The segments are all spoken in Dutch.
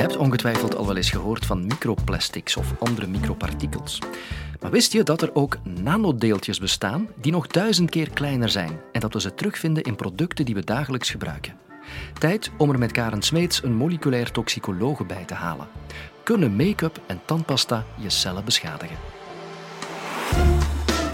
hebt ongetwijfeld al wel eens gehoord van microplastics of andere micropartikels. Maar wist je dat er ook nanodeeltjes bestaan die nog duizend keer kleiner zijn en dat we ze terugvinden in producten die we dagelijks gebruiken? Tijd om er met Karen Smeets een moleculair toxicologe bij te halen. Kunnen make-up en tandpasta je cellen beschadigen?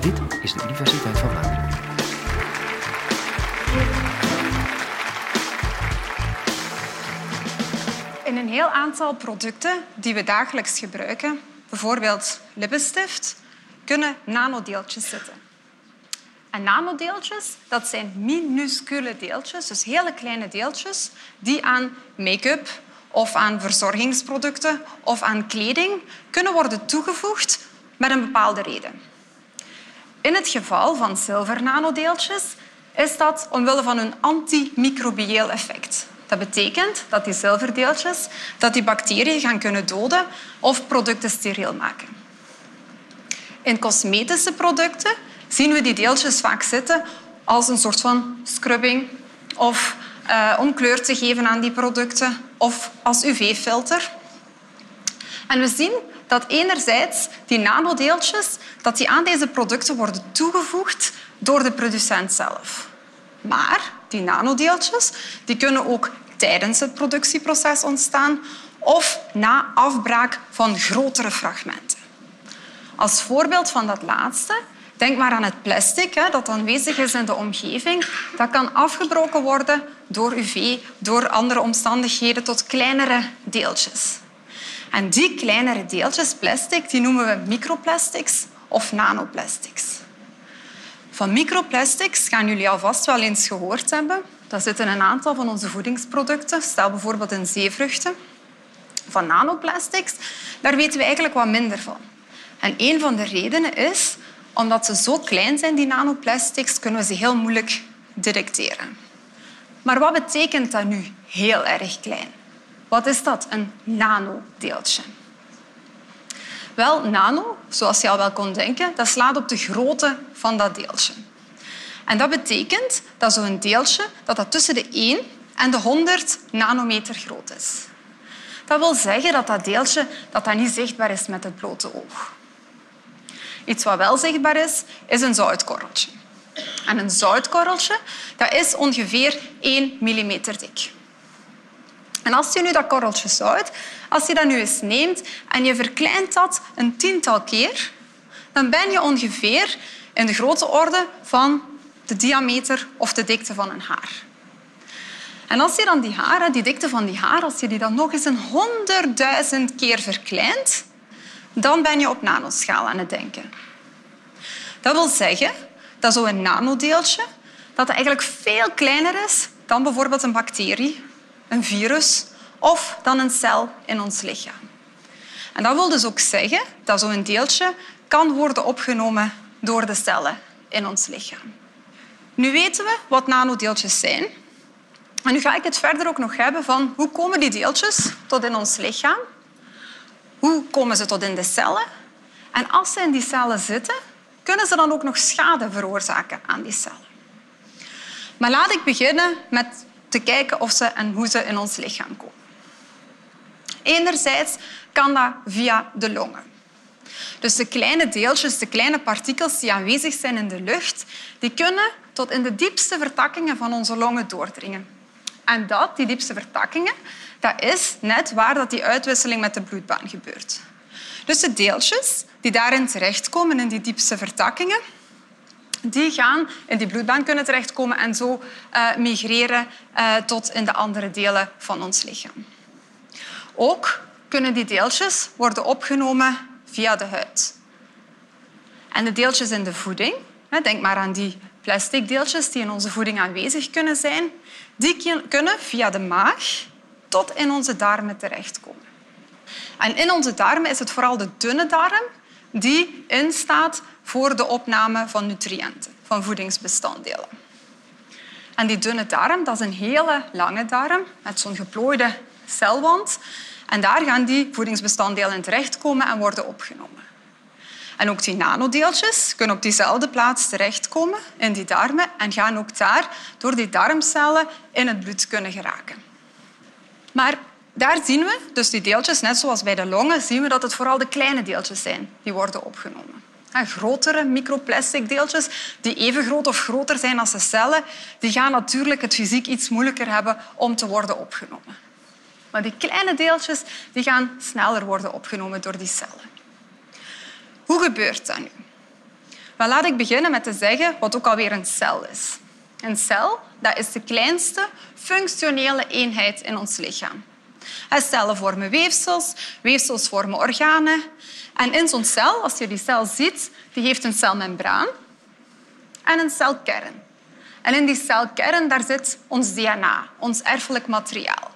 Dit is de Universiteit van Vlaanderen. In een heel aantal producten die we dagelijks gebruiken, bijvoorbeeld lippenstift, kunnen nanodeeltjes zitten. En nanodeeltjes, dat zijn minuscule deeltjes, dus hele kleine deeltjes, die aan make-up of aan verzorgingsproducten of aan kleding kunnen worden toegevoegd met een bepaalde reden. In het geval van zilvernanodeeltjes is dat omwille van hun antimicrobieel effect. Dat betekent dat die zilverdeeltjes dat die bacteriën gaan kunnen doden of producten steriel maken. In cosmetische producten zien we die deeltjes vaak zitten als een soort van scrubbing of uh, om kleur te geven aan die producten of als UV-filter. En we zien dat enerzijds die nanodeeltjes dat die aan deze producten worden toegevoegd door de producent zelf. Maar die nanodeeltjes die kunnen ook tijdens het productieproces ontstaan of na afbraak van grotere fragmenten. Als voorbeeld van dat laatste, denk maar aan het plastic hè, dat aanwezig is in de omgeving. Dat kan afgebroken worden door UV, door andere omstandigheden, tot kleinere deeltjes. En die kleinere deeltjes plastic die noemen we microplastics of nanoplastics. Van microplastics gaan jullie alvast wel eens gehoord hebben. Dat zitten een aantal van onze voedingsproducten. Stel bijvoorbeeld in zeevruchten. Van nanoplastics, daar weten we eigenlijk wat minder van. En een van de redenen is omdat ze zo klein zijn, die nanoplastics, kunnen we ze heel moeilijk detecteren. Maar wat betekent dat nu heel erg klein? Wat is dat, een nanodeeltje? Wel, nano, zoals je al wel kon denken, dat slaat op de grootte van dat deeltje. En dat betekent dat zo'n deeltje dat dat tussen de 1 en de 100 nanometer groot is. Dat wil zeggen dat dat deeltje dat dat niet zichtbaar is met het blote oog. Iets wat wel zichtbaar is, is een zoutkorreltje. En een zoutkorreltje dat is ongeveer 1 millimeter dik. En als je nu dat korreltje zout, als je dat nu eens neemt en je verkleint dat een tiental keer, dan ben je ongeveer in de grote orde van de diameter of de dikte van een haar. En als je dan die haren, die dikte van die haar, als je die dan nog eens een honderdduizend keer verkleint, dan ben je op nanoschaal aan het denken. Dat wil zeggen dat zo'n nanodeeltje dat eigenlijk veel kleiner is dan bijvoorbeeld een bacterie, een virus of dan een cel in ons lichaam. En dat wil dus ook zeggen dat zo'n deeltje kan worden opgenomen door de cellen in ons lichaam. Nu weten we wat nanodeeltjes zijn. En nu ga ik het verder ook nog hebben van hoe komen die deeltjes tot in ons lichaam? Hoe komen ze tot in de cellen? En als ze in die cellen zitten, kunnen ze dan ook nog schade veroorzaken aan die cellen. Maar laat ik beginnen met te kijken of ze en hoe ze in ons lichaam komen. Enerzijds kan dat via de longen. Dus de kleine deeltjes, de kleine partikels die aanwezig zijn in de lucht, die kunnen tot in de diepste vertakkingen van onze longen doordringen. En dat, die diepste vertakkingen, dat is net waar dat die uitwisseling met de bloedbaan gebeurt. Dus de deeltjes die daarin terechtkomen, in die diepste vertakkingen, die gaan in die bloedbaan kunnen terechtkomen en zo uh, migreren uh, tot in de andere delen van ons lichaam. Ook kunnen die deeltjes worden opgenomen via de huid. En de deeltjes in de voeding, denk maar aan die plastic deeltjes die in onze voeding aanwezig kunnen zijn, die kunnen via de maag tot in onze darmen terechtkomen. En in onze darmen is het vooral de dunne darm die instaat voor de opname van nutriënten, van voedingsbestanddelen. En die dunne darm dat is een hele lange darm met zo'n geplooide celwand. En daar gaan die voedingsbestanddelen terechtkomen en worden opgenomen. En ook die nanodeeltjes kunnen op diezelfde plaats terechtkomen in die darmen en gaan ook daar door die darmcellen in het bloed kunnen geraken. Maar Daar zien we, dus die deeltjes, net zoals bij de longen, zien we dat het vooral de kleine deeltjes zijn die worden opgenomen. Grotere microplastic deeltjes, die even groot of groter zijn als de cellen, die gaan natuurlijk het fysiek iets moeilijker hebben om te worden opgenomen. Maar die kleine deeltjes die gaan sneller worden opgenomen door die cellen. Hoe gebeurt dat nu? Wel, laat ik beginnen met te zeggen wat ook alweer een cel is. Een cel dat is de kleinste functionele eenheid in ons lichaam. Cellen vormen weefsels, weefsels vormen organen. En in zo'n cel, als je die cel ziet, die heeft een celmembraan en een celkern. En in die celkern daar zit ons DNA, ons erfelijk materiaal.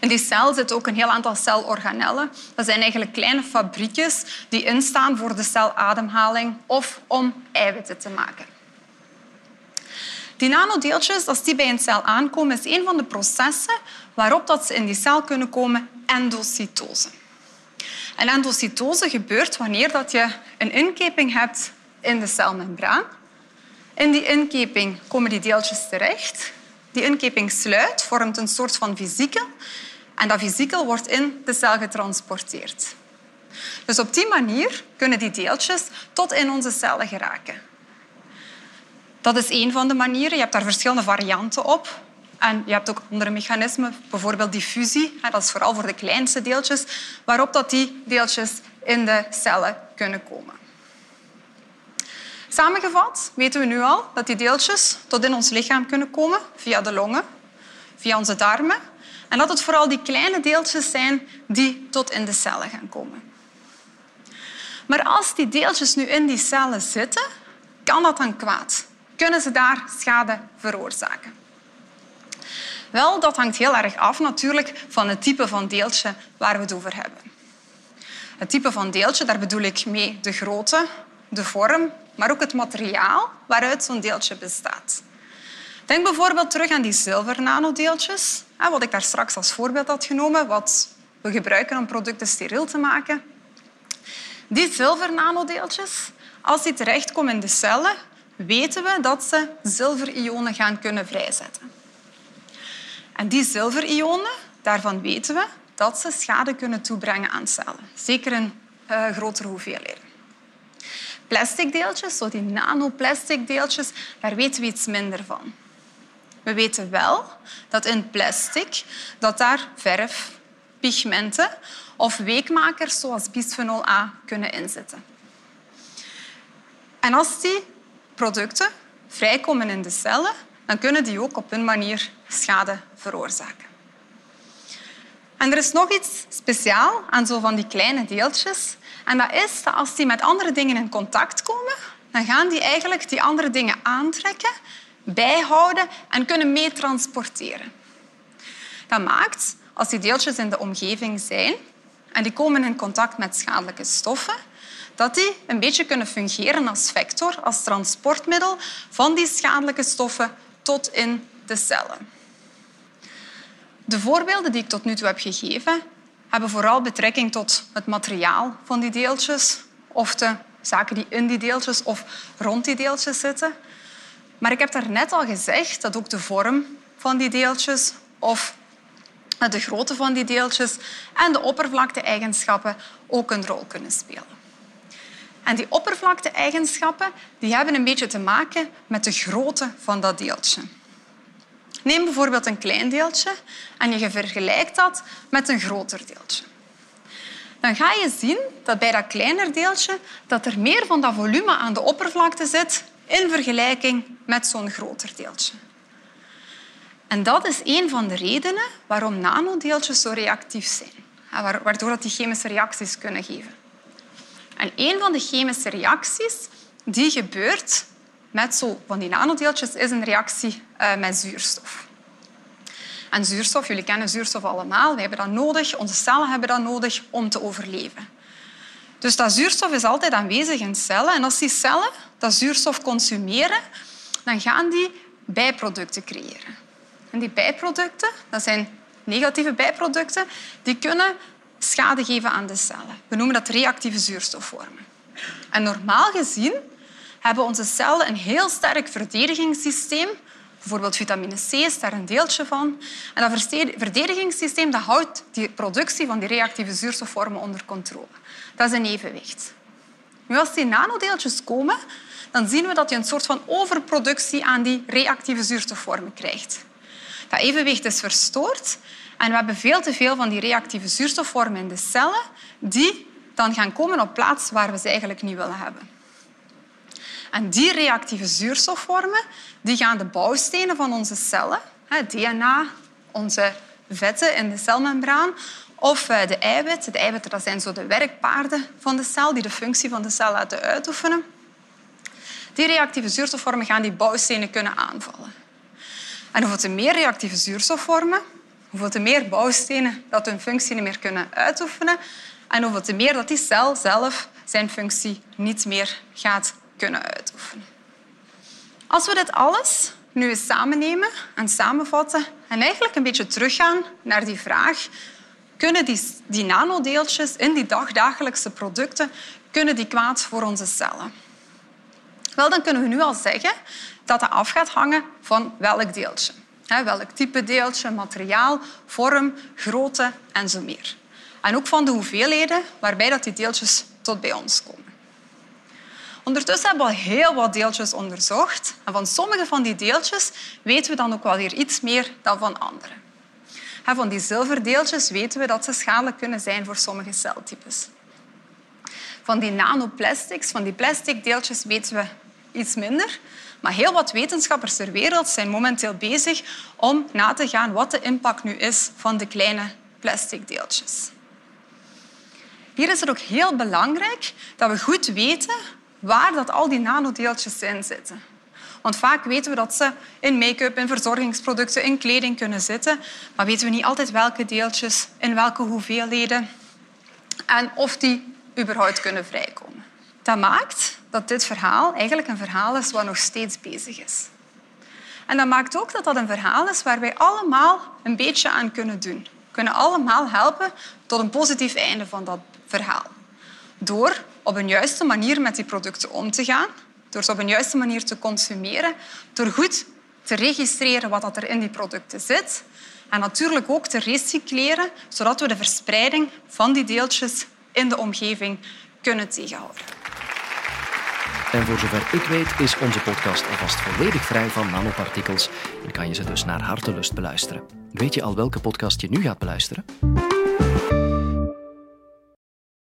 In die cel zit ook een heel aantal celorganellen. Dat zijn eigenlijk kleine fabriekjes die instaan voor de celademhaling of om eiwitten te maken. Die nanodeeltjes, als die bij een cel aankomen, is een van de processen waarop dat ze in die cel kunnen komen endocytose. En endocytose gebeurt wanneer dat je een inkeping hebt in de celmembraan. In die inkeping komen die deeltjes terecht. Die inkeping sluit, vormt een soort van vesiekel. En dat vesiekel wordt in de cel getransporteerd. Dus op die manier kunnen die deeltjes tot in onze cellen geraken. Dat is één van de manieren. Je hebt daar verschillende varianten op. En je hebt ook andere mechanismen, bijvoorbeeld diffusie. Dat is vooral voor de kleinste deeltjes, waarop dat die deeltjes in de cellen kunnen komen. Samengevat weten we nu al dat die deeltjes tot in ons lichaam kunnen komen via de longen, via onze darmen. En dat het vooral die kleine deeltjes zijn die tot in de cellen gaan komen. Maar als die deeltjes nu in die cellen zitten, kan dat dan kwaad? Kunnen ze daar schade veroorzaken? Wel, dat hangt heel erg af natuurlijk van het type van deeltje waar we het over hebben. Het type van deeltje, daar bedoel ik mee de grootte, de vorm, maar ook het materiaal waaruit zo'n deeltje bestaat. Denk bijvoorbeeld terug aan die zilvernanodeeltjes, wat ik daar straks als voorbeeld had genomen, wat we gebruiken om producten steriel te maken. Die zilvernanodeeltjes, als die terechtkomen in de cellen, weten we dat ze zilverionen gaan kunnen vrijzetten. En die zilverionen, daarvan weten we dat ze schade kunnen toebrengen aan cellen. Zeker in uh, grotere hoeveelheden. Plastic deeltjes, zo die nanoplastic deeltjes, daar weten we iets minder van. We weten wel dat in plastic dat daar verf, pigmenten of weekmakers zoals bisphenol A kunnen inzitten. En als die producten vrijkomen in de cellen, dan kunnen die ook op hun manier schade veroorzaken. En er is nog iets speciaals aan zo van die kleine deeltjes. En dat is dat als die met andere dingen in contact komen, dan gaan die eigenlijk die andere dingen aantrekken, bijhouden en kunnen meetransporteren. Dat maakt, als die deeltjes in de omgeving zijn en die komen in contact met schadelijke stoffen, dat die een beetje kunnen fungeren als vector, als transportmiddel van die schadelijke stoffen tot in de cellen. De voorbeelden die ik tot nu toe heb gegeven, hebben vooral betrekking tot het materiaal van die deeltjes of de zaken die in die deeltjes of rond die deeltjes zitten. Maar ik heb daarnet al gezegd dat ook de vorm van die deeltjes of de grootte van die deeltjes en de oppervlakte-eigenschappen ook een rol kunnen spelen. En die oppervlakte-eigenschappen die hebben een beetje te maken met de grootte van dat deeltje. Neem bijvoorbeeld een klein deeltje en je vergelijkt dat met een groter deeltje. Dan ga je zien dat bij dat kleiner deeltje dat er meer van dat volume aan de oppervlakte zit in vergelijking met zo'n groter deeltje. En dat is een van de redenen waarom nanodeeltjes zo reactief zijn, waardoor die chemische reacties kunnen geven. En een van de chemische reacties die gebeurt met zo van die nanodeeltjes is een reactie uh, met zuurstof. En zuurstof, jullie kennen zuurstof allemaal, we hebben dat nodig, onze cellen hebben dat nodig om te overleven. Dus dat zuurstof is altijd aanwezig in cellen en als die cellen dat zuurstof consumeren, dan gaan die bijproducten creëren. En die bijproducten, dat zijn negatieve bijproducten, die kunnen schade geven aan de cellen. We noemen dat reactieve zuurstofvormen. En normaal gezien hebben onze cellen een heel sterk verdedigingssysteem Bijvoorbeeld vitamine C is daar een deeltje van. En dat verdedigingssysteem dat houdt die productie van die reactieve zuurstofvormen onder controle. Dat is een evenwicht. Nu, als die nanodeeltjes komen, dan zien we dat je een soort van overproductie aan die reactieve zuurstofvormen krijgt. Dat evenwicht is verstoord en we hebben veel te veel van die reactieve zuurstofvormen in de cellen die dan gaan komen op plaats waar we ze eigenlijk niet willen hebben. En die reactieve zuurstofvormen die gaan de bouwstenen van onze cellen, DNA, onze vetten in de celmembraan, of eh, de eiwitten. De eiwitten dat zijn zo de werkpaarden van de cel die de functie van de cel laten uitoefenen. Die reactieve zuurstofvormen gaan die bouwstenen kunnen aanvallen. En hoeveel te meer reactieve zuurstofvormen, hoeveel te meer bouwstenen dat hun functie niet meer kunnen uitoefenen en hoeveel te meer dat die cel zelf zijn functie niet meer gaat kunnen uitoefenen. Als we dit alles nu eens samennemen en samenvatten en eigenlijk een beetje teruggaan naar die vraag kunnen die, die nanodeeltjes in die dagdagelijkse producten kunnen die kwaad voor onze cellen? Wel, dan kunnen we nu al zeggen dat dat af gaat hangen van welk deeltje. Welk type deeltje, materiaal, vorm, grootte en zo meer. En ook van de hoeveelheden waarbij dat die deeltjes tot bij ons komen. Ondertussen hebben we al heel wat deeltjes onderzocht. En van sommige van die deeltjes weten we dan ook wel weer iets meer dan van andere. Van die zilverdeeltjes weten we dat ze schadelijk kunnen zijn voor sommige celtypes. Van die nanoplastics, van die plastic deeltjes, weten we iets minder. Maar heel wat wetenschappers ter wereld zijn momenteel bezig om na te gaan wat de impact nu is van de kleine plastic deeltjes. Hier is het ook heel belangrijk dat we goed weten waar dat al die nanodeeltjes in zitten. Want vaak weten we dat ze in make-up, in verzorgingsproducten, in kleding kunnen zitten, maar weten we niet altijd welke deeltjes, in welke hoeveelheden en of die überhaupt kunnen vrijkomen. Dat maakt dat dit verhaal eigenlijk een verhaal is wat nog steeds bezig is. En dat maakt ook dat dat een verhaal is waar wij allemaal een beetje aan kunnen doen. We kunnen allemaal helpen tot een positief einde van dat verhaal. Door op een juiste manier met die producten om te gaan, door ze op een juiste manier te consumeren, door goed te registreren wat er in die producten zit en natuurlijk ook te recycleren, zodat we de verspreiding van die deeltjes in de omgeving kunnen tegenhouden. En voor zover ik weet is onze podcast alvast volledig vrij van nanopartikels en kan je ze dus naar hartelust beluisteren. Weet je al welke podcast je nu gaat beluisteren?